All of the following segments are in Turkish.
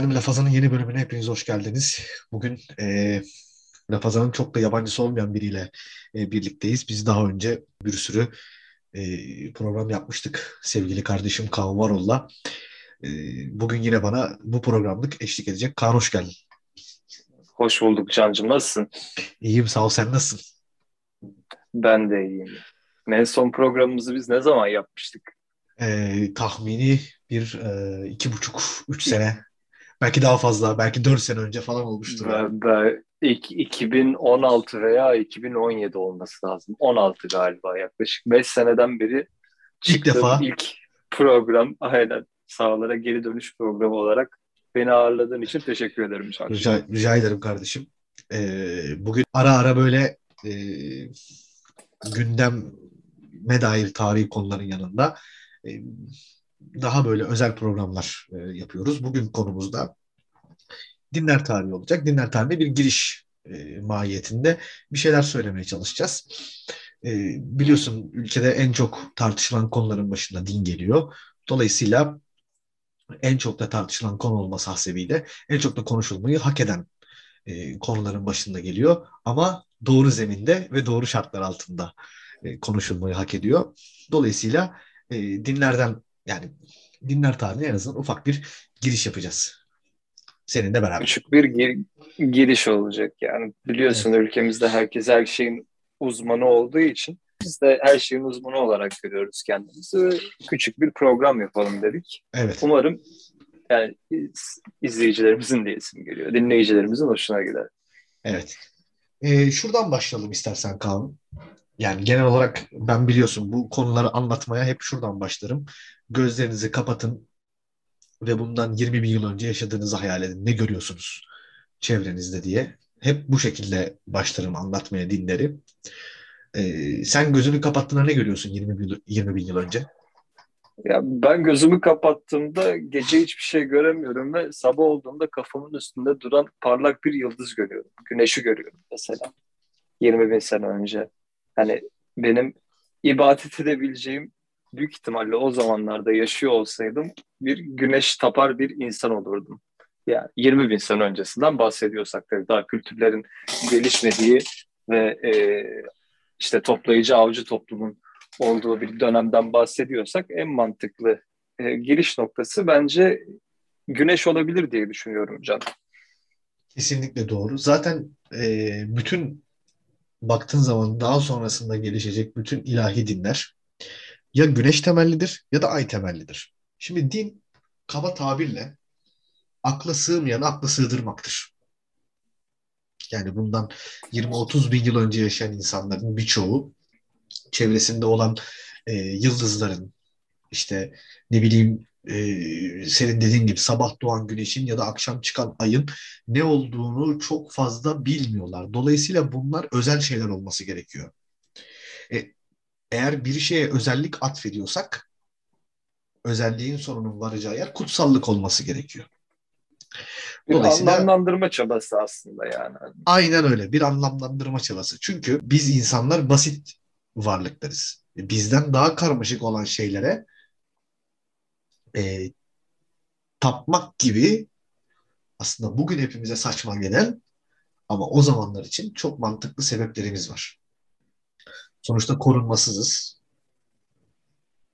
Efendim Lafazan'ın yeni bölümüne hepiniz hoş geldiniz. Bugün e, Lafazan'ın çok da yabancısı olmayan biriyle e, birlikteyiz. Biz daha önce bir sürü e, program yapmıştık sevgili kardeşim Kaan Varol'la. E, bugün yine bana bu programlık eşlik edecek. Kaan hoş geldin. Hoş bulduk Can'cığım. Nasılsın? İyiyim sağ ol. Sen nasılsın? Ben de iyiyim. En son programımızı biz ne zaman yapmıştık? E, tahmini bir e, iki buçuk, üç sene Belki daha fazla, belki 4 sene önce falan olmuştur. Ben, ben, ilk 2016 veya 2017 olması lazım. 16 galiba yaklaşık. 5 seneden beri ilk defa ilk program aynen sahalara geri dönüş programı olarak beni ağırladığın için teşekkür ederim. Rica, rica ederim kardeşim. Ee, bugün ara ara böyle e, gündeme dair tarihi konuların yanında e, daha böyle özel programlar e, yapıyoruz. Bugün konumuzda dinler tarihi olacak. Dinler tarihine bir giriş e, mahiyetinde bir şeyler söylemeye çalışacağız. E, biliyorsun ülkede en çok tartışılan konuların başında din geliyor. Dolayısıyla en çok da tartışılan konu olması hasebiyle en çok da konuşulmayı hak eden e, konuların başında geliyor. Ama doğru zeminde ve doğru şartlar altında e, konuşulmayı hak ediyor. Dolayısıyla e, dinlerden yani dinler tarihine en azından ufak bir giriş yapacağız. Seninle beraber. Küçük bir gir, giriş olacak yani. Biliyorsun evet. ülkemizde herkes her şeyin uzmanı olduğu için biz de her şeyin uzmanı olarak görüyoruz kendimizi. Küçük bir program yapalım dedik. Evet. Umarım yani izleyicilerimizin de isim geliyor. Dinleyicilerimizin hoşuna gider. Evet. Ee, şuradan başlayalım istersen Kaan. Yani genel olarak ben biliyorsun bu konuları anlatmaya hep şuradan başlarım. Gözlerinizi kapatın ve bundan 20 bin yıl önce yaşadığınızı hayal edin. Ne görüyorsunuz çevrenizde diye. Hep bu şekilde başlarım anlatmaya dinleri. Ee, sen gözünü kapattığında ne görüyorsun 20 bin, 20 bin yıl önce? Ya ben gözümü kapattığımda gece hiçbir şey göremiyorum ve sabah olduğunda kafamın üstünde duran parlak bir yıldız görüyorum. Güneşi görüyorum mesela. 20 bin sene önce. Hani benim ibadet edebileceğim büyük ihtimalle o zamanlarda yaşıyor olsaydım bir güneş tapar bir insan olurdum. Yani 20 bin sene öncesinden bahsediyorsak tabii daha kültürlerin gelişmediği ve e, işte toplayıcı avcı toplumun olduğu bir dönemden bahsediyorsak en mantıklı e, giriş noktası bence güneş olabilir diye düşünüyorum Can. Kesinlikle doğru. Zaten e, bütün baktığın zaman daha sonrasında gelişecek bütün ilahi dinler ya güneş temellidir ya da ay temellidir. Şimdi din kaba tabirle akla sığmayanı akla sığdırmaktır. Yani bundan 20-30 bin yıl önce yaşayan insanların birçoğu çevresinde olan e, yıldızların işte ne bileyim e, senin dediğin gibi sabah doğan güneşin ya da akşam çıkan ayın ne olduğunu çok fazla bilmiyorlar. Dolayısıyla bunlar özel şeyler olması gerekiyor. E, eğer bir şeye özellik atfediyorsak özelliğin sorunun varacağı yer kutsallık olması gerekiyor. Bir Dolayısıyla, anlamlandırma çabası aslında yani. Aynen öyle bir anlamlandırma çabası. Çünkü biz insanlar basit varlıklarız. Bizden daha karmaşık olan şeylere e, tapmak gibi aslında bugün hepimize saçma gelen ama o zamanlar için çok mantıklı sebeplerimiz var. Sonuçta korunmasızız.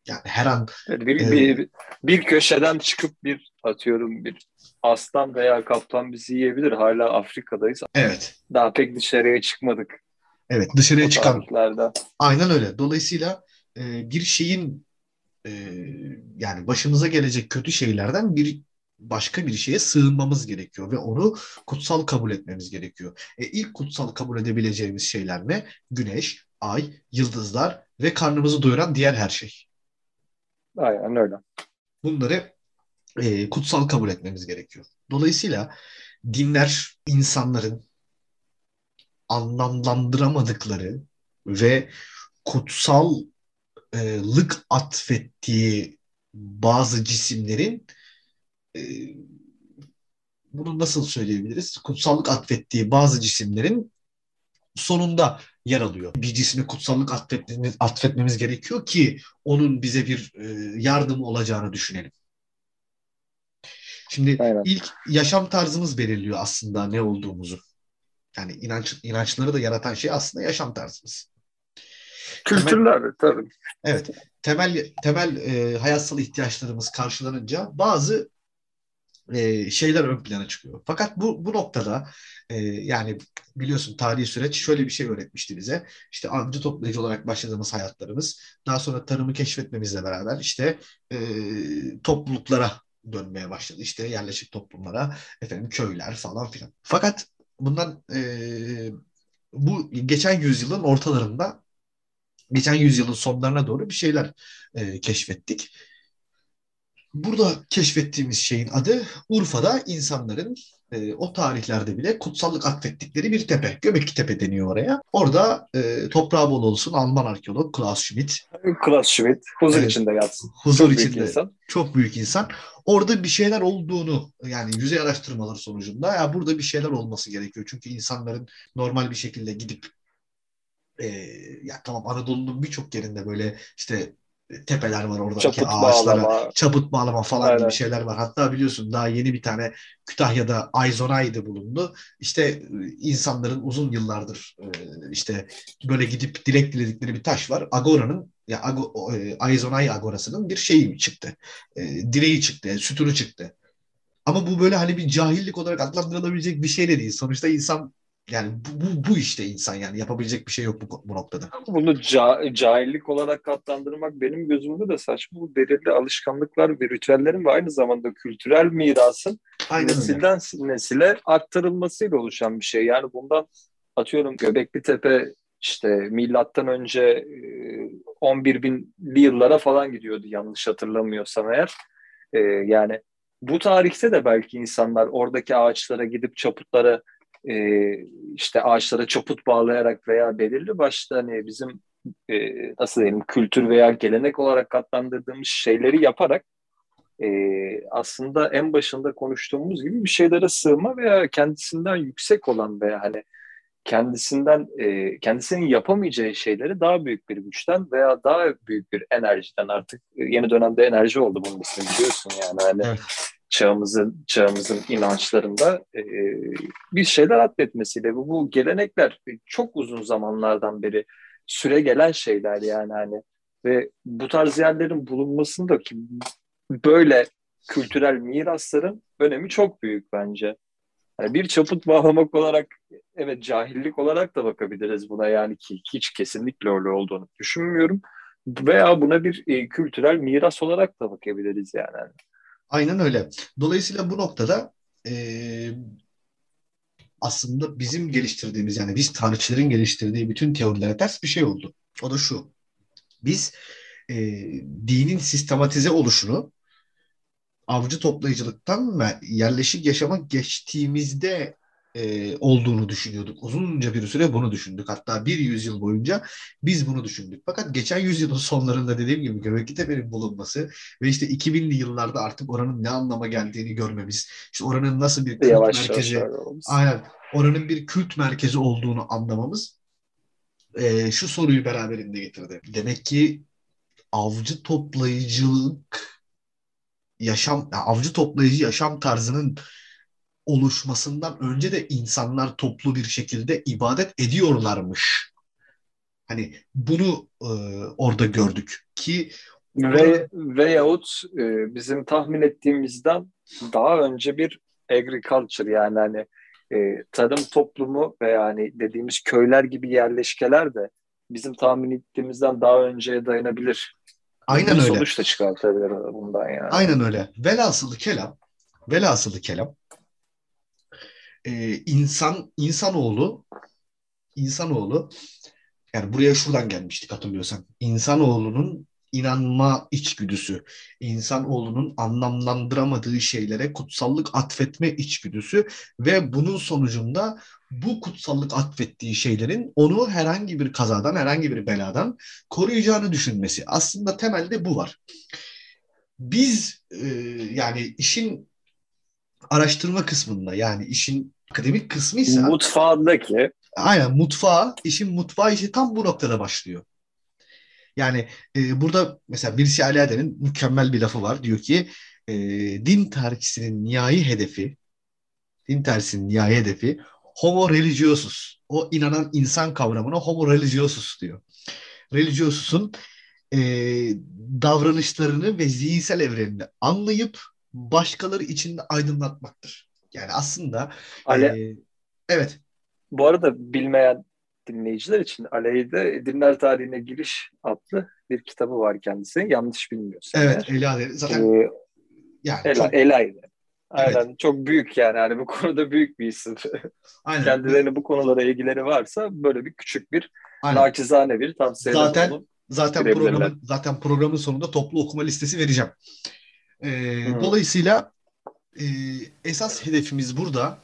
Yani her an bir, e, bir, bir köşeden çıkıp bir atıyorum bir aslan veya kaplan bizi yiyebilir. Hala Afrika'dayız. Evet. Daha pek dışarıya çıkmadık. Evet dışarıya çıkan. Aynen öyle. Dolayısıyla e, bir şeyin e, yani başımıza gelecek kötü şeylerden bir başka bir şeye sığınmamız gerekiyor ve onu kutsal kabul etmemiz gerekiyor. E, ilk kutsal kabul edebileceğimiz şeyler ne? Güneş, ay, yıldızlar ve karnımızı doyuran diğer her şey. Aynen öyle. Bunları e, kutsal kabul etmemiz gerekiyor. Dolayısıyla dinler insanların anlamlandıramadıkları ve kutsallık atfettiği bazı cisimlerin e, bunu nasıl söyleyebiliriz? Kutsallık atfettiği bazı cisimlerin sonunda yer alıyor. Bir cisme kutsallık atfetmemiz, atfetmemiz gerekiyor ki onun bize bir e, yardımı olacağını düşünelim. Şimdi Aynen. ilk yaşam tarzımız belirliyor aslında ne olduğumuzu. Yani inanç inançları da yaratan şey aslında yaşam tarzımız. Kültürler tabii. Evet, temel temel e, hayatsal ihtiyaçlarımız karşılanınca bazı e, şeyler ön plana çıkıyor. Fakat bu bu noktada e, yani biliyorsun tarihi süreç şöyle bir şey öğretmişti bize. İşte avcı toplayıcı olarak başladığımız hayatlarımız, daha sonra tarımı keşfetmemizle beraber işte e, topluluklara dönmeye başladı. İşte yerleşik toplumlara, efendim köyler falan filan. Fakat bundan e, bu geçen yüzyılın ortalarında geçen yüzyılın sonlarına doğru bir şeyler e, keşfettik. Burada keşfettiğimiz şeyin adı Urfa'da insanların e, o tarihlerde bile kutsallık atfettikleri bir tepe. Göbekli Tepe deniyor oraya. Orada e, toprağı bol olsun Alman arkeolog Klaus Schmidt. Klaus Schmidt. Huzur Evet. içinde yatsın. Huzur Çok büyük içinde insan. çok büyük insan. Orada bir şeyler olduğunu yani yüzey araştırmaları sonucunda ya burada bir şeyler olması gerekiyor. Çünkü insanların normal bir şekilde gidip e, ya tamam Anadolu'nun birçok yerinde böyle işte tepeler var oradaki Çaput ağaçlara bağlama. çaput bağlama falan Aynen. gibi şeyler var. Hatta biliyorsun daha yeni bir tane Kütahya'da Ayzonay'dı bulundu. İşte e, insanların uzun yıllardır e, işte böyle gidip dilek diledikleri bir taş var. Agora'nın ya Ago, e, Ayzonay Agora'sının bir şeyi çıktı. E, direği çıktı, sütunu çıktı. Ama bu böyle hani bir cahillik olarak adlandırılabilecek bir şey de değil. Sonuçta insan yani bu, bu, bu işte insan yani yapabilecek bir şey yok bu, bu noktada. Bunu ca- cahillik olarak adlandırmak benim gözümde de saçma. Bu belirli alışkanlıklar ve ritüellerin ve aynı zamanda kültürel mirasın Aynen öyle. nesilden nesile aktarılmasıyla oluşan bir şey. Yani bundan atıyorum Göbekli Tepe işte milattan önce e, 11 binli yıllara falan gidiyordu yanlış hatırlamıyorsam eğer. Yani bu tarihte de belki insanlar oradaki ağaçlara gidip çaputlara e, işte ağaçlara çaput bağlayarak veya belirli başta hani bizim e, nasıl diyelim kültür veya gelenek olarak adlandırdığımız şeyleri yaparak e, aslında en başında konuştuğumuz gibi bir şeylere sığma veya kendisinden yüksek olan veya hani kendisinden e, kendisinin yapamayacağı şeyleri daha büyük bir güçten veya daha büyük bir enerjiden artık yeni dönemde enerji oldu bunun ismi biliyorsun yani hani Evet. Çağımızın çağımızın inançlarında e, bir şeyler atfetmesiyle bu, bu gelenekler çok uzun zamanlardan beri süre gelen şeyler yani hani ve bu tarz yerlerin bulunmasında ki böyle kültürel mirasların önemi çok büyük bence. Yani bir çaput bağlamak olarak evet cahillik olarak da bakabiliriz buna yani ki hiç kesinlikle öyle olduğunu düşünmüyorum. Veya buna bir e, kültürel miras olarak da bakabiliriz yani. Aynen öyle. Dolayısıyla bu noktada eee, aslında bizim geliştirdiğimiz yani biz tarihçilerin geliştirdiği bütün teorilere ters bir şey oldu. O da şu. Biz eee, dinin sistematize oluşunu avcı toplayıcılıktan ve yerleşik yaşama geçtiğimizde e, olduğunu düşünüyorduk. Uzunca bir süre bunu düşündük. Hatta bir yüzyıl boyunca biz bunu düşündük. Fakat geçen yüzyılın sonlarında dediğim gibi Göbekli Tepe'nin bulunması ve işte 2000'li yıllarda artık oranın ne anlama geldiğini görmemiz, işte oranın nasıl bir kült Yavaş yavaş merkezi, olmuş. aynen oranın bir kült merkezi olduğunu anlamamız e, şu soruyu beraberinde getirdi. Demek ki avcı toplayıcılık yaşam ya avcı toplayıcı yaşam tarzının oluşmasından önce de insanlar toplu bir şekilde ibadet ediyorlarmış. Hani bunu e, orada gördük ki Ve, veyahut e, bizim tahmin ettiğimizden daha önce bir agriculture yani hani e, tarım toplumu veya hani dediğimiz köyler gibi yerleşkeler de bizim tahmin ettiğimizden daha önceye dayanabilir. aynen bir öyle. sonuç da çıkartabilir bundan yani. Aynen öyle. Velhasılı kelam, velhasılı kelam e, insan insanoğlu insanoğlu yani buraya şuradan gelmiştik hatırlıyorsan. İnsanoğlunun inanma içgüdüsü, insanoğlunun anlamlandıramadığı şeylere kutsallık atfetme içgüdüsü ve bunun sonucunda bu kutsallık atfettiği şeylerin onu herhangi bir kazadan, herhangi bir beladan koruyacağını düşünmesi. Aslında temelde bu var. Biz e, yani işin araştırma kısmında yani işin akademik kısmıysa Mutfağındaki aynen mutfağı, işin mutfağı işi tam bu noktada başlıyor. Yani e, burada mesela Mircea Eliade'nin mükemmel bir lafı var. Diyor ki e, din tarihçisinin nihai hedefi, din tarihçisinin nihai hedefi homo religiosus. O inanan insan kavramına homo religiosus diyor. Religiosus'un e, davranışlarını ve zihinsel evrenini anlayıp başkaları için aydınlatmaktır. Yani aslında Ale, e, evet bu arada bilmeyen dinleyiciler için Aleyhide Dinler Tarihine Giriş adlı bir kitabı var kendisinin. Yanlış bilmiyorsam. evet eğer. Ela zaten Ee, yani Ela, çok Ela'ydı. Evet. Aynen. Çok büyük yani. Hani bu konuda büyük bir isim. aynen Kendilerine bu konulara ilgileri varsa böyle bir küçük bir aynen. naçizane bir tavsiye Zaten-. Zaten programın zaten programın sonunda toplu okuma listesi vereceğim. Ee, Hmm. Dolayısıyla e, esas hedefimiz burada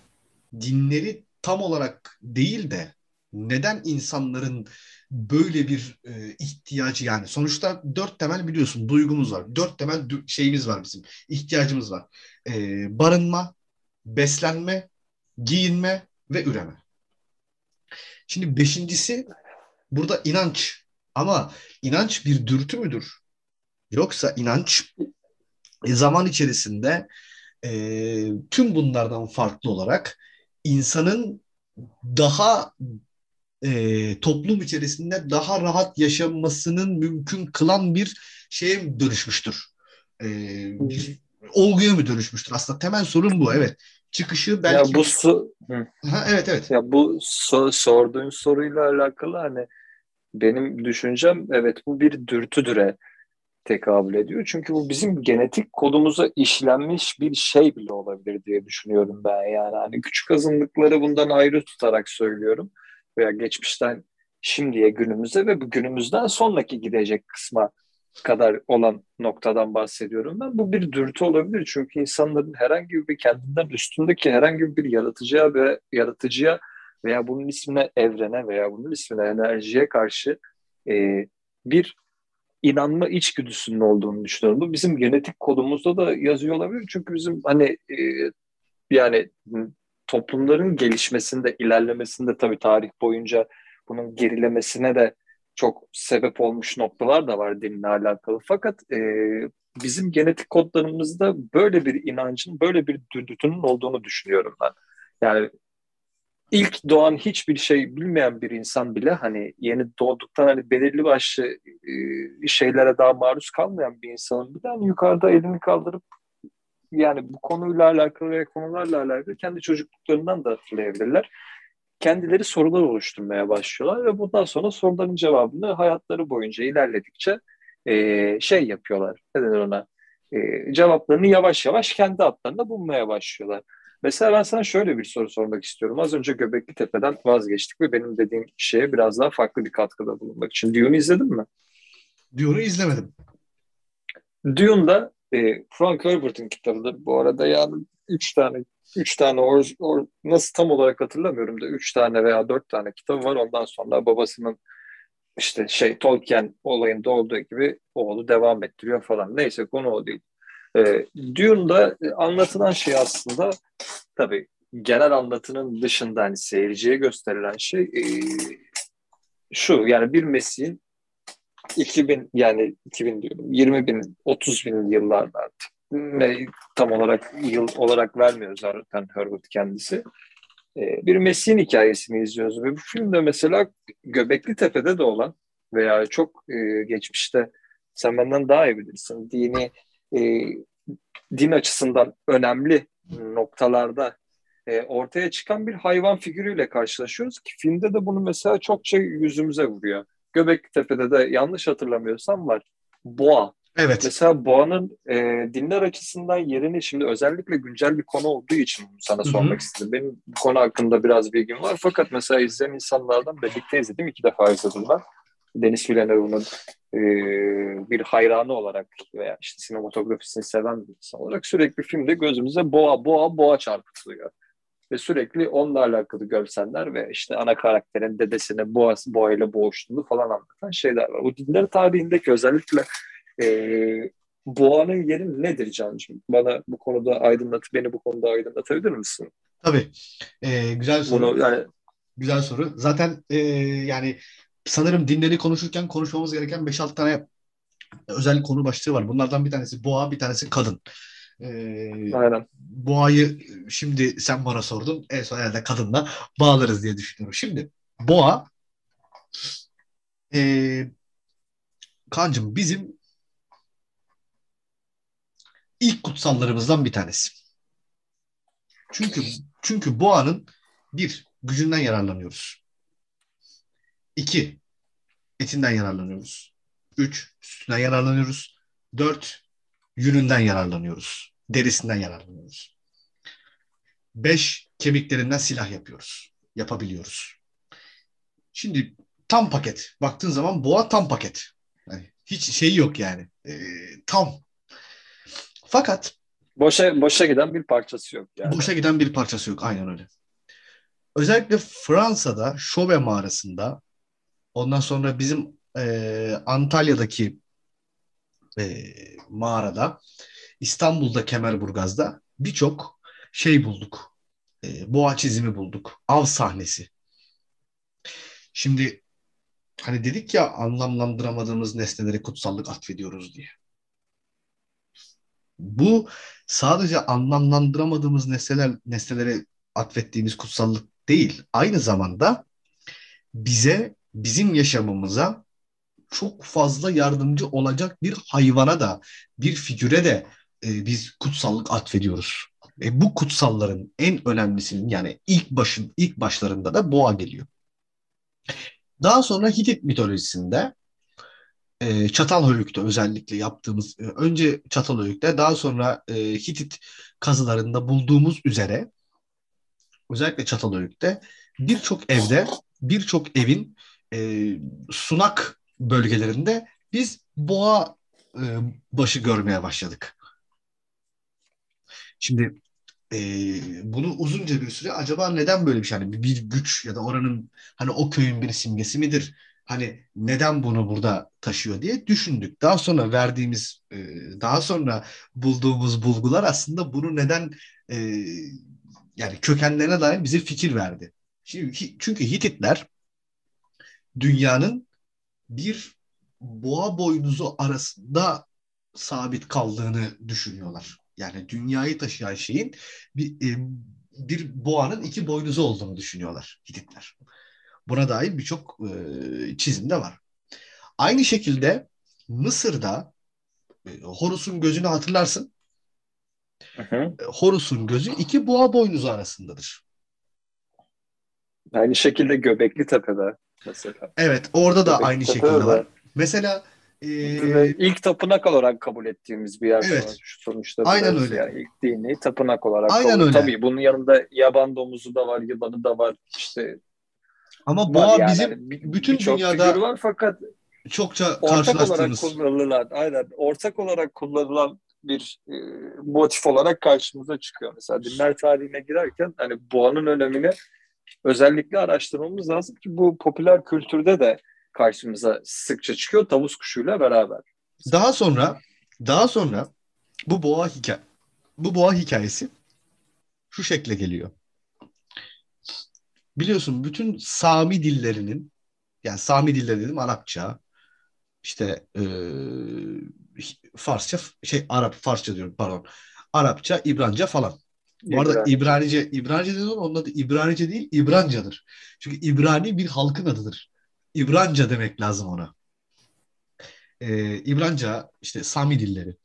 dinleri tam olarak değil de neden insanların böyle bir e, ihtiyacı yani sonuçta dört temel biliyorsun duygumuz var. Dört temel şeyimiz var bizim. ihtiyacımız var. E, barınma, beslenme, giyinme ve üreme. Şimdi beşincisi burada inanç. Ama inanç bir dürtü müdür? Yoksa inanç e, zaman içerisinde e, tüm bunlardan farklı olarak insanın daha e, toplum içerisinde daha rahat yaşamasının mümkün kılan bir şeye dönüşmüştür? E, bir olguya mı dönüşmüştür? Aslında temel sorun bu. Evet. Çıkışı Ya belki... bu su. Ha, evet evet. ya bu so- sorduğun soruyla alakalı hani benim düşüncem evet bu bir dürtüdüre tekabül ediyor. Çünkü bu bizim genetik kodumuza işlenmiş bir şey bile olabilir diye düşünüyorum ben. Yani hani küçük azınlıkları bundan ayrı tutarak söylüyorum. Veya geçmişten şimdiye günümüze ve bu günümüzden sonraki gidecek kısma kadar olan noktadan bahsediyorum ben. Bu bir dürtü olabilir çünkü insanların herhangi bir kendinden üstündeki herhangi bir yaratıcıya ve yaratıcıya veya bunun ismine evrene veya bunun ismine enerjiye karşı e, bir inanma içgüdüsünün olduğunu düşünüyorum. Bu bizim genetik kodumuzda da yazıyor olabilir. Çünkü bizim hani e, yani toplumların gelişmesinde, ilerlemesinde tabii tarih boyunca bunun gerilemesine de çok sebep olmuş noktalar da var dinle alakalı. Fakat e, bizim genetik kodlarımızda böyle bir inancın, böyle bir dürtünün olduğunu düşünüyorum ben. Yani ilk doğan hiçbir şey bilmeyen bir insan bile hani yeni doğduktan hani belirli başlı e, şeylere daha maruz kalmayan bir insanın bir tane yukarıda elini kaldırıp yani bu konuyla alakalı ve konularla alakalı kendi çocukluklarından da hatırlayabilirler. Kendileri sorular oluşturmaya başlıyorlar ve bundan sonra soruların cevabını hayatları boyunca ilerledikçe e, şey yapıyorlar. Ne denir ona? E, cevaplarını yavaş yavaş kendi hatlarında bulmaya başlıyorlar. Mesela ben sana şöyle bir soru sormak istiyorum. Az önce Göbekli Tepe'den vazgeçtik ve benim dediğim şeye biraz daha farklı bir katkıda bulunmak için. Dune'u izledin mi? Dune'u izlemedim. Dune'da e, Frank Herbert'in kitabıdır. Bu arada yani üç tane üç tane or, or, nasıl tam olarak hatırlamıyorum da üç tane veya dört tane kitabı var. Ondan sonra babasının işte şey Tolkien olayında olduğu gibi oğlu devam ettiriyor falan. Neyse konu o değil. E, Dune'da anlatılan şey aslında tabii genel anlatının dışında hani seyirciye gösterilen şey e, şu yani bir Mesih'in 2000 yani 2000 diyorum 20 bin 30 bin yıllarda artık ne, tam olarak yıl olarak vermiyor zaten Herbert kendisi. E, bir Mesih'in hikayesini izliyoruz ve bu filmde mesela Göbekli Tepe'de de olan veya çok e, geçmişte sen benden daha iyi bilirsin dini e, din açısından önemli noktalarda e, ortaya çıkan bir hayvan figürüyle karşılaşıyoruz ki filmde de bunu mesela çokça yüzümüze vuruyor. Göbekli Tepe'de de yanlış hatırlamıyorsam var. Boğa. Evet. Mesela boğanın e, dinler açısından yerini şimdi özellikle güncel bir konu olduğu için sana sormak Hı hı. istedim. Benim bu konu hakkında biraz bilgim var. Fakat mesela izleyen insanlardan birlikte izledim. iki defa izledim ben. Deniz Villeneuve'ın e, bir hayranı olarak veya işte sinematografisini seven bir insan olarak sürekli filmde gözümüze boğa boğa boğa çarpıtılıyor. Ve sürekli onunla alakalı görseller ve işte ana karakterin dedesine boğa, boğayla boğuştuğunu falan anlatan şeyler var. Bu dinler tarihindeki özellikle e, boğanın yeri nedir Can'cığım? Bana bu konuda aydınlat, beni bu konuda aydınlatabilir misin? Tabii. Ee, güzel soru. Bunu yani Güzel soru. Zaten e, yani sanırım dinleri konuşurken konuşmamız gereken 5-6 tane özel konu başlığı var. Bunlardan bir tanesi boğa, bir tanesi kadın. Ee, Aynen. boğayı şimdi sen bana sordun. En son herhalde kadınla bağlarız diye düşünüyorum. Şimdi boğa ee, kancım bizim ilk kutsallarımızdan bir tanesi. Çünkü çünkü boğanın bir gücünden yararlanıyoruz. İki etinden yararlanıyoruz. Üç sütünden yararlanıyoruz. Dört yününden yararlanıyoruz. Derisinden yararlanıyoruz. Beş kemiklerinden silah yapıyoruz. Yapabiliyoruz. Şimdi tam paket. Baktığın zaman boğa tam paket. Yani hiç şey yok yani. Ee, tam. Fakat Boşa boşa giden bir parçası yok yani. boşa giden bir parçası yok. Aynen öyle. Özellikle Fransa'da Şove mağarasında ondan sonra bizim e, Antalya'daki e, mağarada İstanbul'da Kemerburgaz'da birçok şey bulduk. E, boğa çizimi bulduk. Av sahnesi. Şimdi hani dedik ya anlamlandıramadığımız nesnelere kutsallık atfediyoruz diye. Bu sadece anlamlandıramadığımız nesneler nesnelere atfettiğimiz kutsallık değil. Aynı zamanda bize, bizim yaşamımıza çok fazla yardımcı olacak bir hayvana da, bir figüre de e, biz kutsallık atfediyoruz. E, bu kutsalların en önemlisinin yani ilk başın ilk başlarında da boğa geliyor. Daha sonra Hitit mitolojisinde e, Çatalhöyük'te özellikle yaptığımız e, önce Çatalhöyük'te daha sonra e, Hitit kazılarında bulduğumuz üzere özellikle Çatalhöyük'te birçok evde birçok evin e, sunak bölgelerinde biz boğa e, başı görmeye başladık. Şimdi e, bunu uzunca bir süre acaba neden böyle bir şey hani bir güç ya da oranın hani o köyün bir simgesi midir? Hani neden bunu burada taşıyor diye düşündük. Daha sonra verdiğimiz e, daha sonra bulduğumuz bulgular aslında bunu neden e, yani kökenlerine dair bize fikir verdi. Şimdi, çünkü Hititler dünyanın bir boğa boynuzu arasında sabit kaldığını düşünüyorlar. Yani dünyayı taşıyan şeyin bir, e, bir boğanın iki boynuzu olduğunu düşünüyorlar Hititler. Buna dair birçok e, çizim de var. Aynı şekilde Mısır'da e, Horus'un gözünü hatırlarsın. Hı hı. Horus'un gözü iki boğa boynuzu arasındadır. Aynı şekilde Göbekli Tepe'de mesela. Evet, orada da Göbekli aynı Tepe şekilde de- var. Mesela e, ilk tapınak olarak kabul ettiğimiz bir yer Evet. sonuç- sonuçta. Aynen öyle. Yani ilk dini tapınak olarak Aynen kabul. öyle. Tabii bunun yanında yaban domuzu da var, yılanı da var. İşte ama boğa yani. bizim Hani bir- bütün birçok dünyada var fakat çokça ortak olarak kullanılan, aynen ortak olarak kullanılan bir e, motif olarak karşımıza çıkıyor. Mesela dinler tarihine girerken hani boğanın önemini özellikle araştırmamız lazım ki bu popüler kültürde de karşımıza sıkça çıkıyor tavus kuşuyla beraber. Daha sonra daha sonra bu boğa hikaye bu boğa hikayesi şu şekle geliyor. Biliyorsun bütün Sami dillerinin yani Sami dilleri dedim Arapça işte eee, Farsça şey Arap Farsça diyorum pardon. Arapça, İbranca falan. Bu arada İbrani. İbranice, İbranice zaman onun adı İbranice değil, İbrancadır. Çünkü İbrani bir halkın adıdır. İbranca demek lazım ona. Ee, İbranca, işte Sami dilleri.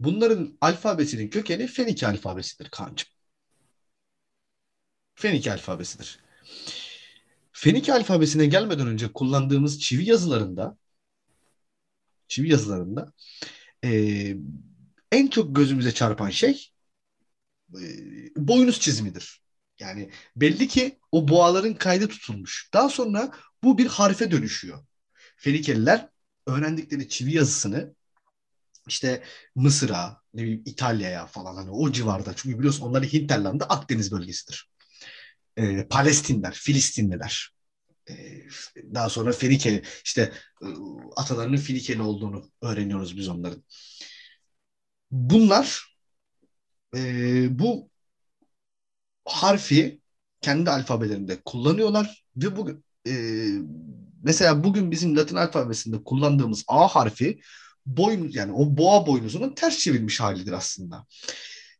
Bunların alfabesinin kökeni Fenike alfabesidir Kaan'cığım. Fenike alfabesidir. Fenike alfabesine gelmeden önce kullandığımız çivi yazılarında çivi yazılarında ee, en çok gözümüze çarpan şey e, boynuz çizimidir. Yani belli ki o boğaların kaydı tutulmuş. Daha sonra bu bir harfe dönüşüyor. Fenikeliler öğrendikleri çivi yazısını işte Mısır'a, ne bileyim İtalya'ya falan hani o civarda. Çünkü biliyorsun onların hinterlandı Akdeniz bölgesidir. Ee, Palestinler, Filistinliler. Ee, daha sonra Fenike işte e, atalarının Fenikeli olduğunu öğreniyoruz biz onların. Bunlar e, bu harfi kendi alfabelerinde kullanıyorlar ve bu e, mesela bugün bizim Latin alfabesinde kullandığımız A harfi boyun yani o boğa boynuzunun ters çevirmiş halidir aslında.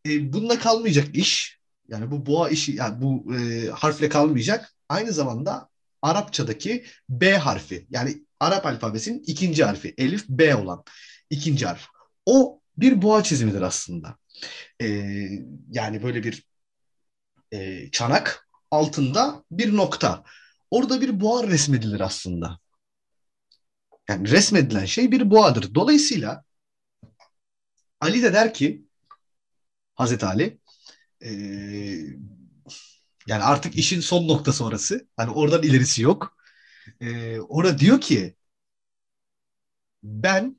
E, bununla kalmayacak iş yani bu boğa işi yani bu e, harfle kalmayacak. Aynı zamanda Arapçadaki B harfi yani Arap alfabesinin ikinci harfi Elif B olan ikinci harf. O bir boğa çizimidir aslında. E, yani böyle bir e, çanak altında bir nokta. Orada bir boğa resmedilir aslında. Yani resmedilen şey bir boğadır. Dolayısıyla Ali de der ki Hazreti Ali e, yani artık işin son noktası orası. Hani oradan ilerisi yok. E, orada diyor ki ben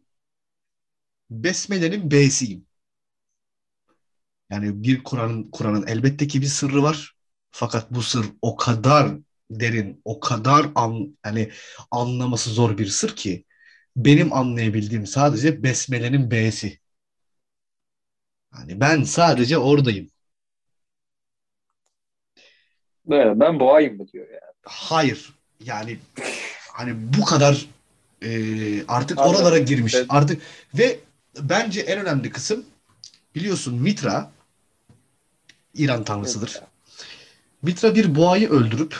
Besmele'nin B'siyim. Yani bir Kur'an'ın Kur'an'ın elbette ki bir sırrı var. Fakat bu sır o kadar derin, o kadar an, yani anlaması zor bir sır ki benim anlayabildiğim sadece Besmele'nin B'si. Yani ben sadece oradayım. Böyle, ben boğayım mı diyor yani. Hayır. Yani hani bu kadar e, artık Anladım. oralara girmiş. Evet. Artık ve bence en önemli kısım biliyorsun Mitra İran tanrısıdır. Mitra bir boğayı öldürüp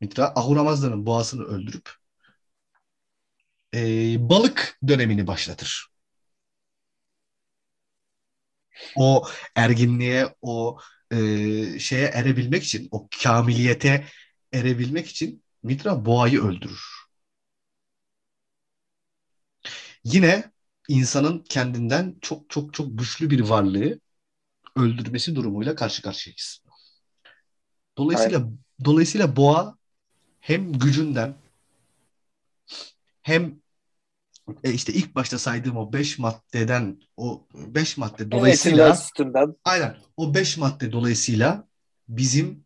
Mitra Ahura boğasını öldürüp e, balık dönemini başlatır. O erginliğe, o e, şeye erebilmek için, o kamiliyete erebilmek için Mitra boğayı öldürür. Yine insanın kendinden çok çok çok güçlü bir varlığı öldürmesi durumuyla karşı karşıyayız. Dolayısıyla dolayısıyla boğa hem gücünden hem e, işte ilk başta saydığım o beş maddeden o beş madde dolayısıyla sütünden. aynen o beş madde dolayısıyla bizim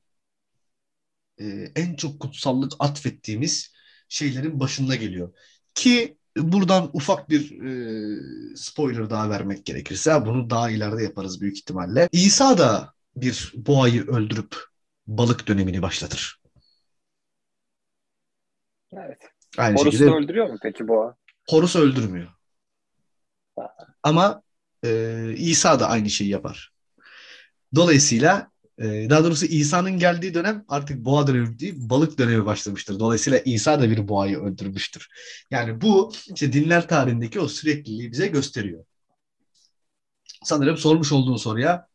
e, en çok kutsallık atfettiğimiz şeylerin başında geliyor. Ki buradan ufak bir e, spoiler daha vermek gerekirse bunu daha ileride yaparız büyük ihtimalle. İsa da bir boğayı öldürüp balık dönemini başlatır. Evet. Aynı Horus'u şekilde da öldürüyor mu peki boğa? Horus öldürmüyor. Ama e, İsa da aynı şeyi yapar. Dolayısıyla e, daha doğrusu İsa'nın geldiği dönem artık boğa dönemi değil balık dönemi başlamıştır. Dolayısıyla İsa da bir boğayı öldürmüştür. Yani bu işte dinler tarihindeki o sürekliliği bize gösteriyor. Sanırım sormuş olduğun soruya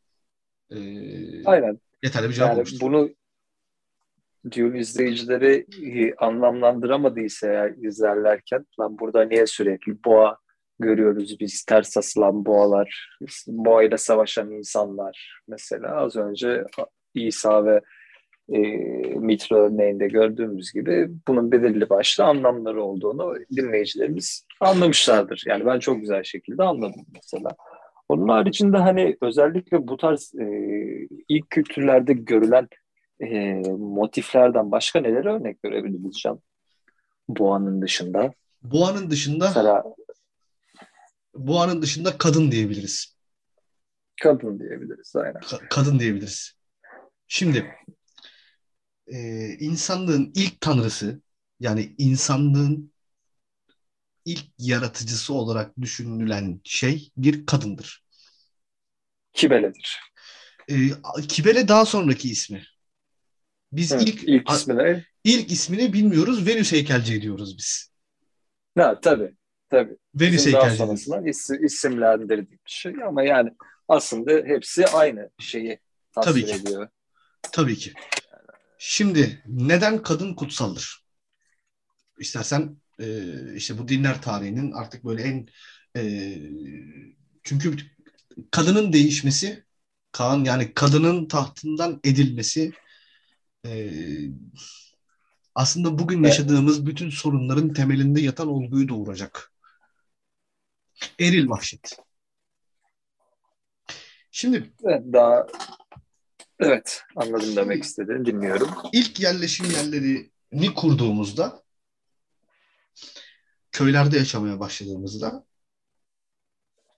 e, Aynen. yeterli bir cevap Yani olmuştur. bunu diyor izleyicileri anlamlandıramadıysa izlerlerken lan burada niye sürekli boğa görüyoruz biz ters asılan boğalar, boğayla savaşan insanlar mesela az önce İsa ve e, Mitra örneğinde gördüğümüz gibi bunun belirli başlı anlamları olduğunu dinleyicilerimiz anlamışlardır. Yani ben çok güzel şekilde anladım mesela. Onun haricinde hani özellikle bu tarz e, ilk kültürlerde görülen e, motiflerden başka neler örnek verebiliriz Can? Boğanın dışında. Boğanın dışında Mesela boğanın dışında kadın diyebiliriz. kadın diyebiliriz aynen. Ka- kadın diyebiliriz. Şimdi e, insanlığın ilk tanrısı yani insanlığın ilk yaratıcısı olarak düşünülen şey bir kadındır. Kibeledir. E, Kibele daha sonraki ismi. Biz Evet, ilk ilk ismi ne? ilk ismini bilmiyoruz. Venüs heykelci diyoruz biz. Ha, tabii. Tabii. Venüs Bizim daha heykelci. diyoruz. sonrasında isim, isimlendirdiğim şey ama yani aslında hepsi aynı şeyi tasvir Tabii ki. ediyor. Tabii ki. Şimdi neden kadın kutsaldır? İstersen e, işte bu dinler tarihinin artık böyle en e, çünkü kadının değişmesi Kaan yani kadının tahtından edilmesi e, aslında bugün yaşadığımız bütün sorunların temelinde yatan olguyu doğuracak. Eril vahşet. Şimdi Evet, daha evet anladım demek istediğini dinliyorum. ilk yerleşim yerlerini kurduğumuzda köylerde yaşamaya başladığımızda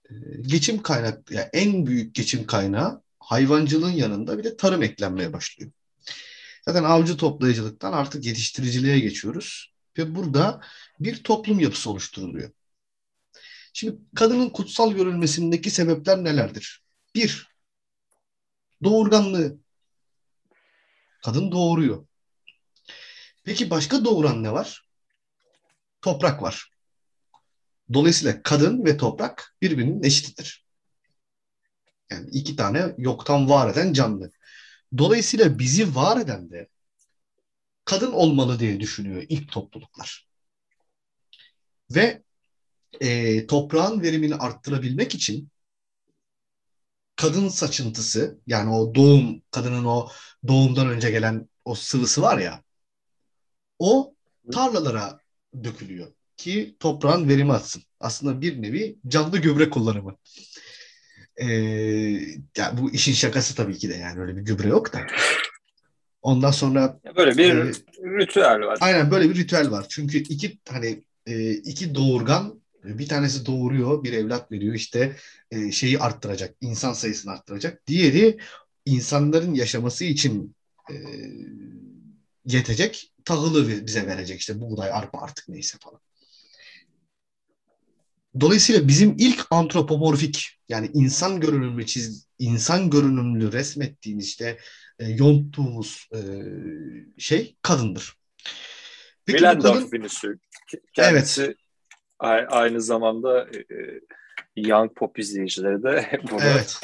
e, geçim kaynak yani en büyük geçim kaynağı hayvancılığın yanında bir de tarım eklenmeye başlıyor. Zaten avcı toplayıcılıktan artık yetiştiriciliğe geçiyoruz. ve burada bir toplum yapısı oluşturuluyor. Şimdi kadının kutsal görülmesindeki sebepler nelerdir? Bir, doğurganlığı. Kadın doğuruyor. Peki başka doğuran ne var? Toprak var. Dolayısıyla kadın ve toprak birbirinin eşitidir. Yani iki tane yoktan var eden canlı. Dolayısıyla bizi var eden de kadın olmalı diye düşünüyor ilk topluluklar. Ve e, toprağın verimini arttırabilmek için kadın saçıntısı yani o doğum kadının o doğumdan önce gelen o sıvısı var ya o tarlalara dökülüyor ki toprağın verimi atsın. Aslında bir nevi canlı gübre kullanımı. Ee, yani bu işin şakası tabii ki de yani öyle bir gübre yok da. Ondan sonra böyle bir e, ritüel var. Aynen böyle bir ritüel var. Çünkü iki hani e, iki doğurgan bir tanesi doğuruyor, bir evlat veriyor işte e, şeyi arttıracak, insan sayısını arttıracak. Diğeri insanların yaşaması için e, yetecek tahılı bize verecek işte buğday, arpa artık neyse falan. Dolayısıyla bizim ilk antropomorfik yani insan görünümlü çiz insan görünümlü resmettiğimiz işte e, yonttuğumuz e, şey kadındır. Peki Willendorf kadın... Venüsü. Kendisi evet. Aynı zamanda e, e, Young Pop izleyicileri de bunu evet.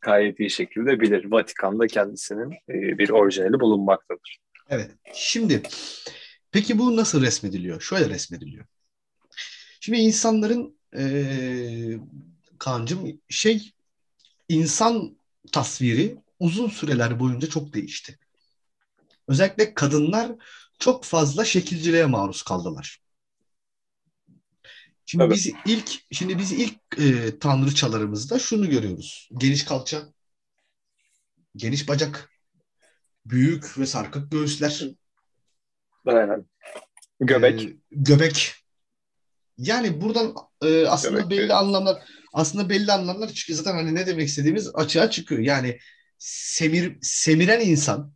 gayet iyi şekilde bilir. Vatikan'da kendisinin e, bir orijinali bulunmaktadır. Evet. Şimdi peki bu nasıl resmediliyor? Şöyle resmediliyor. Şimdi insanların e, kancım şey insan tasviri uzun süreler boyunca çok değişti. Özellikle kadınlar çok fazla şekilciliğe maruz kaldılar. Şimdi evet. biz ilk şimdi biz ilk e, tanrıçalarımızda şunu görüyoruz. Geniş kalça, geniş bacak, büyük ve sarkık göğüsler. Aynen. Göbek. E, göbek. Yani buradan e, aslında göbek, belli anlamlar aslında belli anlamlar çıkıyor. Zaten hani ne demek istediğimiz açığa çıkıyor. Yani semir semiren insan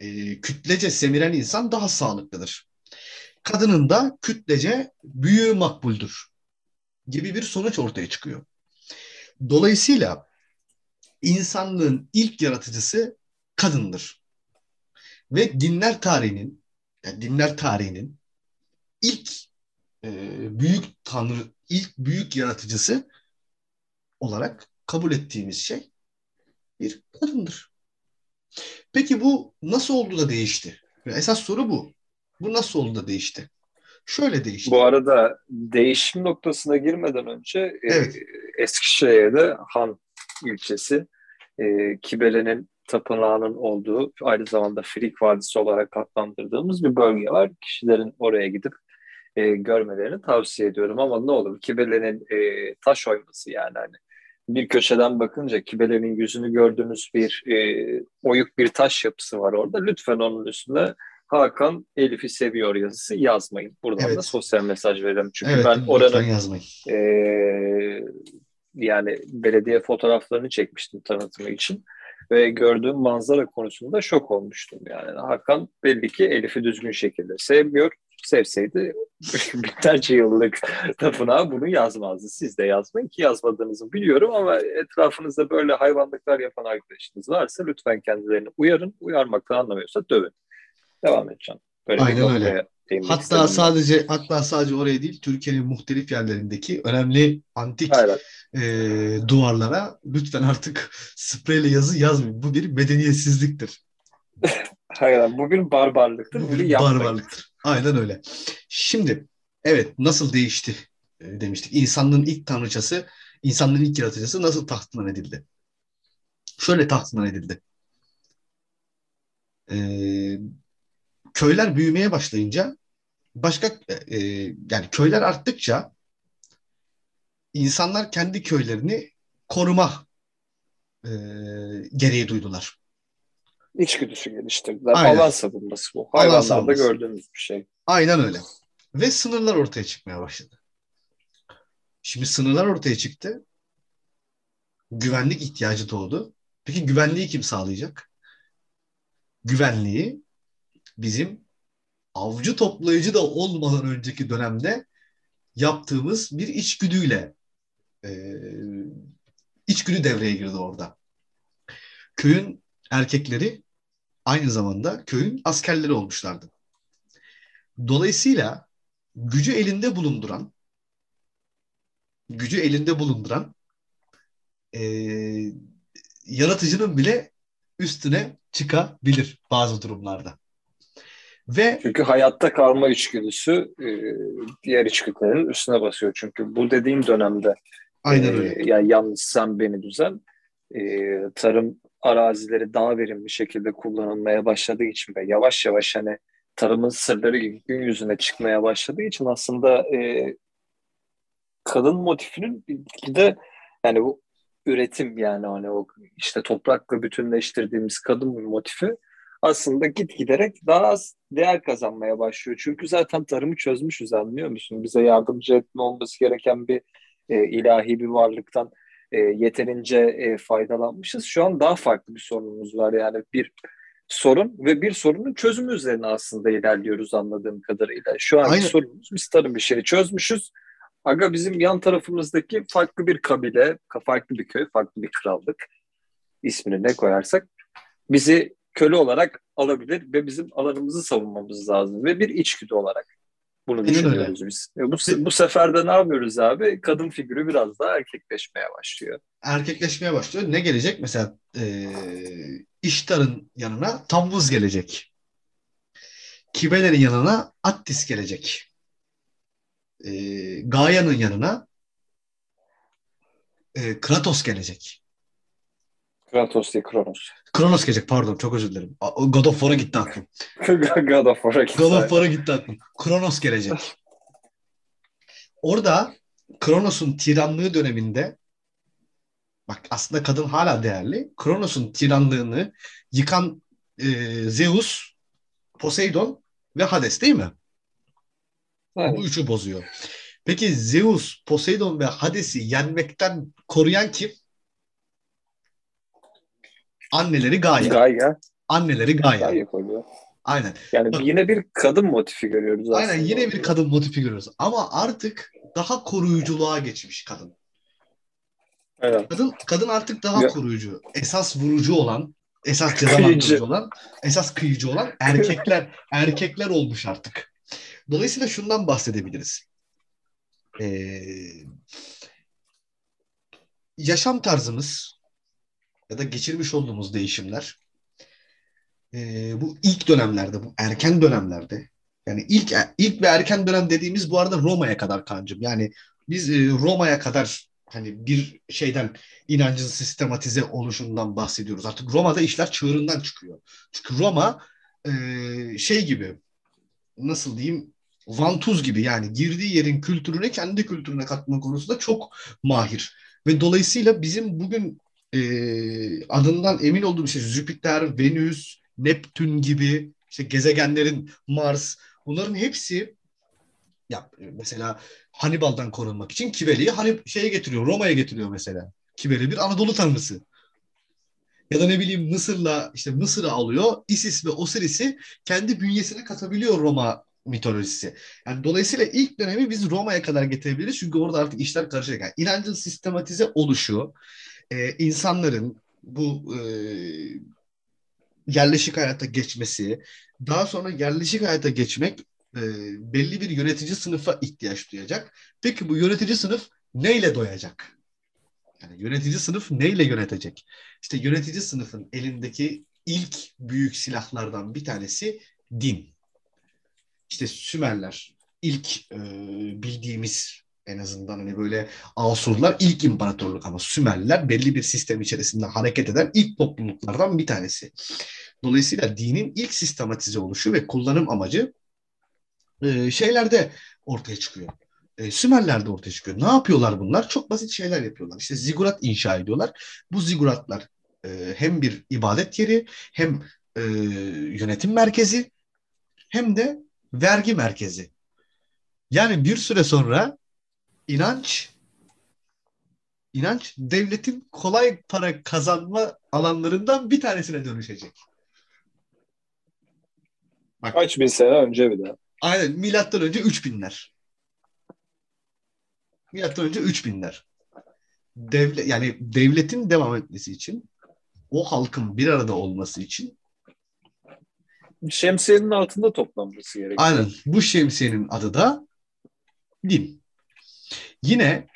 e, kütlece semiren insan daha sağlıklıdır. Kadının da kütlece büyüğü makbuldür gibi bir sonuç ortaya çıkıyor. Dolayısıyla insanlığın ilk yaratıcısı kadındır. Ve dinler tarihinin yani dinler tarihinin ilk e, büyük tanrı, ilk büyük yaratıcısı olarak kabul ettiğimiz şey bir kadındır. Peki bu nasıl oldu da değişti? Esas soru bu. Bu nasıl oldu da değişti? Şöyle değişti. Bu arada değişim noktasına girmeden önce e, evet. e, Eskişehir'de Han ilçesi e, Kibele'nin tapınağının olduğu aynı zamanda Frik Vadisi olarak adlandırdığımız bir bölge var. Kişilerin oraya gidip e, görmelerini tavsiye ediyorum ama ne olur Kibele'nin e, taş oyması yani hani bir köşeden bakınca Kibele'nin yüzünü gördüğünüz bir e, oyuk bir taş yapısı var orada. Lütfen onun üstüne Hakan Elif'i seviyor yazısı yazmayın. Buradan evet. da sosyal mesaj verelim. Çünkü evet, ben oranın e, yani belediye fotoğraflarını çekmiştim tanıtımı için ve gördüğüm manzara konusunda şok olmuştum. Yani Hakan belli ki Elif'i düzgün şekilde sevmiyor sevseydi binlerce yıllık tapınağa bunu yazmazdı. Siz de yazmayın ki yazmadığınızı biliyorum ama etrafınızda böyle hayvanlıklar yapan arkadaşınız varsa lütfen kendilerini uyarın. Uyarmaktan anlamıyorsa dövün. Devam edeceğim. Böyle Aynen öyle. Hatta sadece hatta sadece oraya değil Türkiye'nin muhtelif yerlerindeki önemli antik e, duvarlara lütfen artık spreyle yazı yazmayın. Bu bir medeniyetsizliktir. Hayır, bugün barbarlıktır. Bu bir barbarlıktır. Aynen öyle. Şimdi evet nasıl değişti e, demiştik. İnsanlığın ilk tanrıçası, insanlığın ilk yaratıcısı nasıl tahtından edildi? Şöyle tahtından edildi. Ee, köyler büyümeye başlayınca başka e, yani köyler arttıkça insanlar kendi köylerini koruma e, gereği duydular içgüdüsü geliştirdiler. Aynen. Alan savunması bu. Hayvanlarda gördüğümüz bir şey. Aynen öyle. Ve sınırlar ortaya çıkmaya başladı. Şimdi sınırlar ortaya çıktı. Güvenlik ihtiyacı doğdu. Peki güvenliği kim sağlayacak? Güvenliği bizim avcı toplayıcı da olmadan önceki dönemde yaptığımız bir içgüdüyle e, içgüdü devreye girdi orada. Köyün erkekleri aynı zamanda köyün askerleri olmuşlardı. Dolayısıyla gücü elinde bulunduran gücü elinde bulunduran e, yaratıcının bile üstüne çıkabilir bazı durumlarda. Ve Çünkü hayatta kalma içgüdüsü e, diğer içgüdülerin üstüne basıyor. Çünkü bu dediğim dönemde Aynen e, öyle. E, yani yanlışsam beni düzen e, tarım arazileri daha verimli şekilde kullanılmaya başladığı için ve yavaş yavaş hani tarımın sırları gün yüzüne çıkmaya başladığı için aslında e, kadın motifinin de yani bu üretim yani hani o işte toprakla bütünleştirdiğimiz kadın motifi aslında git giderek daha az değer kazanmaya başlıyor. Çünkü zaten tarımı çözmüşüz anlıyor musun? Bize yardımcı etme olması gereken bir e, ilahi bir varlıktan e, yeterince e, faydalanmışız. Şu an daha farklı bir sorunumuz var yani bir sorun ve bir sorunun çözümü üzerine aslında ilerliyoruz anladığım kadarıyla. Şu anki Aynen. sorunumuz biz tarım bir şeyi çözmüşüz. Aga bizim yan tarafımızdaki farklı bir kabile, farklı bir köy, farklı bir krallık ismini ne koyarsak bizi köle olarak alabilir ve bizim alanımızı savunmamız lazım ve bir içgüdü olarak bunu düşünüyoruz biz. Bu, bu sefer de ne yapıyoruz abi? Kadın figürü biraz daha erkekleşmeye başlıyor. Erkekleşmeye başlıyor. Ne gelecek? Mesela e, İştar'ın yanına Tammuz gelecek. Kibelerin yanına Attis gelecek. E, Gaia'nın yanına e, Kratos gelecek. Kratos değil Kronos. Kronos gelecek pardon çok özür dilerim. God of War'a gitti aklım. God of War'a gitti. God of War'a gitti aklım. Kronos gelecek. Orada Kronos'un tiranlığı döneminde bak aslında kadın hala değerli. Kronos'un tiranlığını yıkan e, Zeus, Poseidon ve Hades değil mi? Evet. Bu üçü bozuyor. Peki Zeus, Poseidon ve Hades'i yenmekten koruyan kim? Anneleri Gaia. Gaia. Anneleri Gaia. Gaia koyuyor. Aynen. Yani Bak, yine bir kadın motifi görüyoruz aslında. Aynen yine bir kadın motifi görüyoruz. Ama artık daha koruyuculuğa geçmiş kadın. Evet. Kadın kadın artık daha ya. koruyucu. Esas vurucu olan, esas cezalandırıcı olan, esas kıyıcı olan erkekler erkekler olmuş artık. Dolayısıyla şundan bahsedebiliriz. Ee, yaşam tarzımız ya da geçirmiş olduğumuz değişimler e, bu ilk dönemlerde, bu erken dönemlerde yani ilk ilk ve erken dönem dediğimiz bu arada Roma'ya kadar kancım. Yani biz e, Roma'ya kadar hani bir şeyden inancın sistematize oluşundan bahsediyoruz. Artık Roma'da işler çığırından çıkıyor. Çünkü Roma e, şey gibi nasıl diyeyim vantuz gibi yani girdiği yerin kültürüne kendi kültürüne katma konusunda çok mahir. Ve dolayısıyla bizim bugün e, adından emin olduğum şey Jüpiter, Venüs, Neptün gibi işte gezegenlerin Mars bunların hepsi ya mesela Hannibal'dan korunmak için Kiveli'yi hani şeye getiriyor, Roma'ya getiriyor mesela. Kiveli bir Anadolu tanrısı. Ya da ne bileyim Mısır'la işte Mısır'ı alıyor. Isis ve Osiris'i kendi bünyesine katabiliyor Roma mitolojisi. Yani dolayısıyla ilk dönemi biz Roma'ya kadar getirebiliriz. Çünkü orada artık işler karışacak. Yani inancın sistematize oluşu, e, insanların bu e, yerleşik hayata geçmesi, daha sonra yerleşik hayata geçmek e, belli bir yönetici sınıfa ihtiyaç duyacak. Peki bu yönetici sınıf neyle doyacak? Yani yönetici sınıf neyle yönetecek? İşte yönetici sınıfın elindeki ilk büyük silahlardan bir tanesi din. İşte Sümerler ilk e, bildiğimiz en azından hani böyle Asurlar ilk imparatorluk ama Sümerliler belli bir sistem içerisinde hareket eden ilk topluluklardan bir tanesi. Dolayısıyla dinin ilk sistematize oluşu ve kullanım amacı e, şeylerde ortaya çıkıyor. E, Sümerler'de ortaya çıkıyor. Ne yapıyorlar bunlar? Çok basit şeyler yapıyorlar. İşte zigurat inşa ediyorlar. Bu ziguratlar e, hem bir ibadet yeri hem yönetim merkezi hem de vergi merkezi. Yani bir süre sonra inanç inanç devletin kolay para kazanma alanlarından bir tanesine dönüşecek. Bak, Kaç bin sene önce bir daha. Aynen milattan önce 3000'ler. Milattan önce 3000'ler. Devlet yani devletin devam etmesi için o halkın bir arada olması için şemsiyenin altında toplanması gerekiyor. Aynen. Bu şemsiyenin adı da din. Yine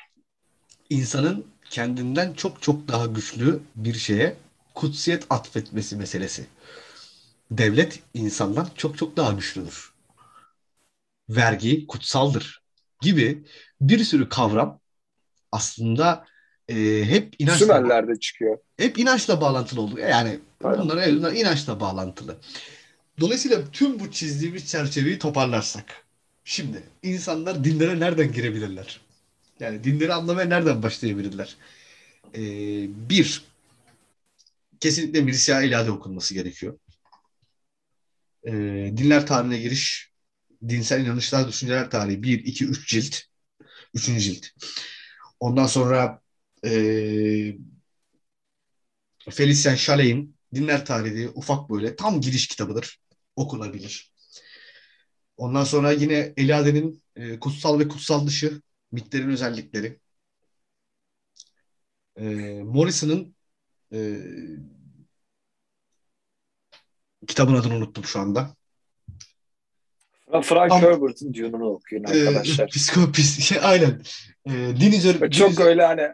insanın kendinden çok çok daha güçlü bir şeye kutsiyet atfetmesi meselesi. Devlet insandan çok çok daha güçlüdür. Vergi kutsaldır gibi bir sürü kavram aslında e, hep inançla Sümerler'de çıkıyor. Hep inançla bağlantılı oldu. Yani bunlar, bunlar inançla bağlantılı. Dolayısıyla tüm bu çizdiğimiz çerçeveyi toparlarsak. Şimdi insanlar dinlere nereden girebilirler? Yani dinleri anlamaya nereden başlayabilirler? Ee, bir, kesinlikle Mircea Eliade okunması gerekiyor. Ee, dinler tarihine giriş, dinsel inanışlar, düşünceler tarihi 1, 2, 3 cilt. Üçüncü cilt. Ondan sonra e, Felicien Chalet'in Dinler Tarihi ufak böyle tam giriş kitabıdır. Okunabilir. Ondan sonra yine Eliade'nin e, Kutsal ve Kutsal Dışı Mitlerin Özellikleri. E, Morrison'ın e, kitabın adını unuttum şu anda. Frank Am- Herbert'ın Dune'unu okuyun arkadaşlar. E, psikopis, şey, aynen. E, din üzerine. Çok din öyle hani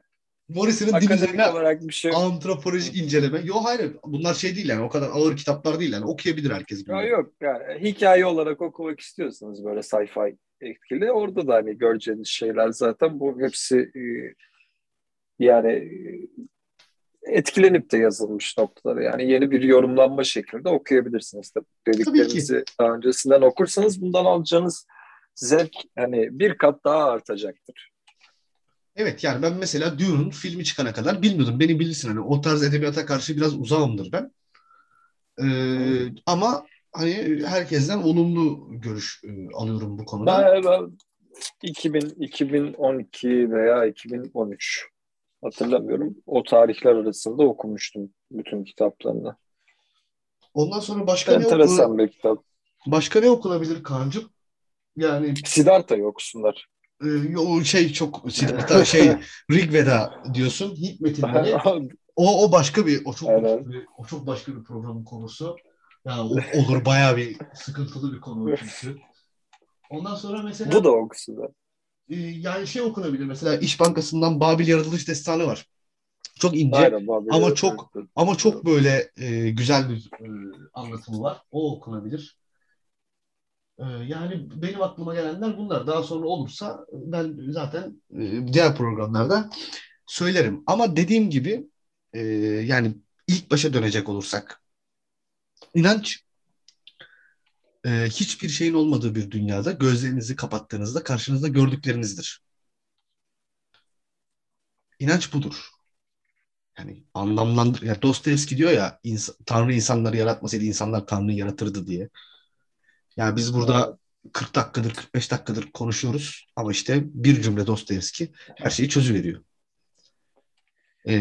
Morrison'ın din üzerine olarak bir şey. antropolojik inceleme. Yok hayır bunlar şey değil yani o kadar ağır kitaplar değil yani okuyabilir herkes. Ya yok yani hikaye olarak okumak istiyorsanız böyle sci-fi etkili orada da hani göreceğiniz şeyler zaten bu hepsi e, yani e, etkilenip de yazılmış noktaları. Yani yeni bir yorumlanma şeklinde okuyabilirsiniz. Tabii dediklerinizi daha öncesinden okursanız bundan alacağınız zevk hani bir kat daha artacaktır. Evet yani ben mesela Dune'un filmi çıkana kadar bilmiyordum. Beni bilirsin hani o tarz edebiyata karşı biraz uzağımdır ben. Ee, ama hani herkesten olumlu görüş e, alıyorum bu konuda. Ben, ben 2000, 2012 veya 2013 hatırlamıyorum. O tarihler arasında okumuştum bütün kitaplarını. Ondan sonra başka Enteresan ne okula... bir kitap. Başka ne okunabilir Kaan'cığım? Yani Siddhartha'yı okusunlar. E, o şey çok Siddhartha şey Rigveda diyorsun. Hikmetinleri. o o başka bir o çok evet. bir, o çok başka bir programın konusu. Yani olur bayağı bir sıkıntılı bir konu çünkü. Ondan sonra mesela Bu da okusu da. E, yani şey okunabilir mesela İş Bankası'ndan Babil Yaratılış Destanı var. Çok ince Aynen, ama çok ama çok böyle e, güzel bir e, anlatımı var. O okunabilir. Ee, yani benim aklıma gelenler bunlar. Daha sonra olursa ben zaten e, diğer programlarda söylerim. Ama dediğim gibi e, yani ilk başa dönecek olursak inanç e, hiçbir şeyin olmadığı bir dünyada gözlerinizi kapattığınızda karşınızda gördüklerinizdir. İnanç budur. Yani anlamlandır. Yani Dostoyevski diyor ya ins- Tanrı insanları yaratmasaydı insanlar Tanrı'yı yaratırdı diye. Yani biz burada 40 dakikadır, 45 dakikadır konuşuyoruz ama işte bir cümle Dostoyevski her şeyi çözüveriyor. Ee,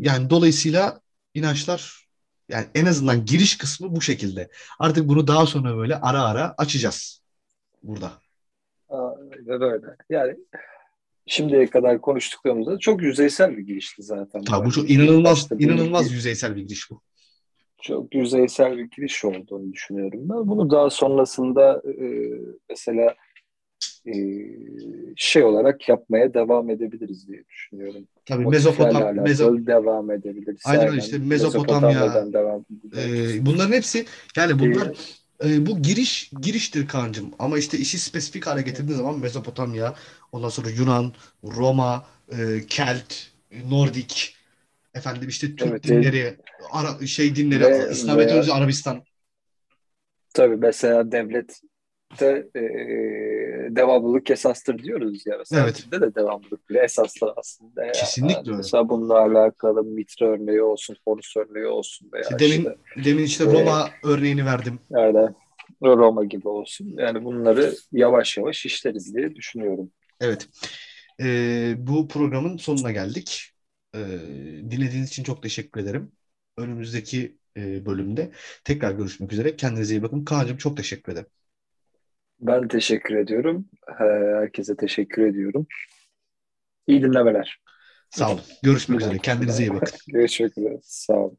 yani dolayısıyla inançlar yani en azından giriş kısmı bu şekilde. Artık bunu daha sonra böyle ara ara açacağız burada. Aynen öyle. Yani şimdiye kadar konuştuklarımızda çok yüzeysel bir girişti zaten. Tabii bu çok inanılmaz inanılmaz yüzeysel bir giriş bu çok yüzeysel bir giriş olduğunu düşünüyorum ben. Bunu daha sonrasında e, mesela e, şey olarak yapmaya devam edebiliriz diye düşünüyorum. Tabii Mezopotam Mezo devam edebiliriz. Aynen öyle işte Mezopotamya. devam e, bunların hepsi yani bunlar e, e, bu giriş giriştir kancım ama işte işi spesifik hale getirdiğin zaman Mezopotamya, ondan sonra Yunan, Roma, e, Kelt, Nordik, Efendim işte Türk evet, dinleri, Ara, şey dinleri, ve, önce Arabistan. Tabii mesela devlet de e, devamlılık esastır diyoruz ya. Mesela evet. de devamlılık bile esastır aslında. Kesinlikle yani. öyle. Mesela bununla alakalı mitre örneği olsun, Horus örneği olsun. Veya işte demin, işte, demin işte Roma e, örneğini verdim. Yani Roma gibi olsun. Yani bunları yavaş yavaş işleriz diye düşünüyorum. Evet. Ee, bu programın sonuna geldik. Ee, dinlediğiniz için çok teşekkür ederim. Önümüzdeki e, bölümde. Tekrar görüşmek üzere. Kendinize iyi bakın. Kaan'cığım çok teşekkür ederim. Ben teşekkür ediyorum. Herkese teşekkür ediyorum. İyi dinlemeler. Sağ olun. Görüşmek üzere. Kendinize iyi bakın. Görüşmek üzere. Sağ olun.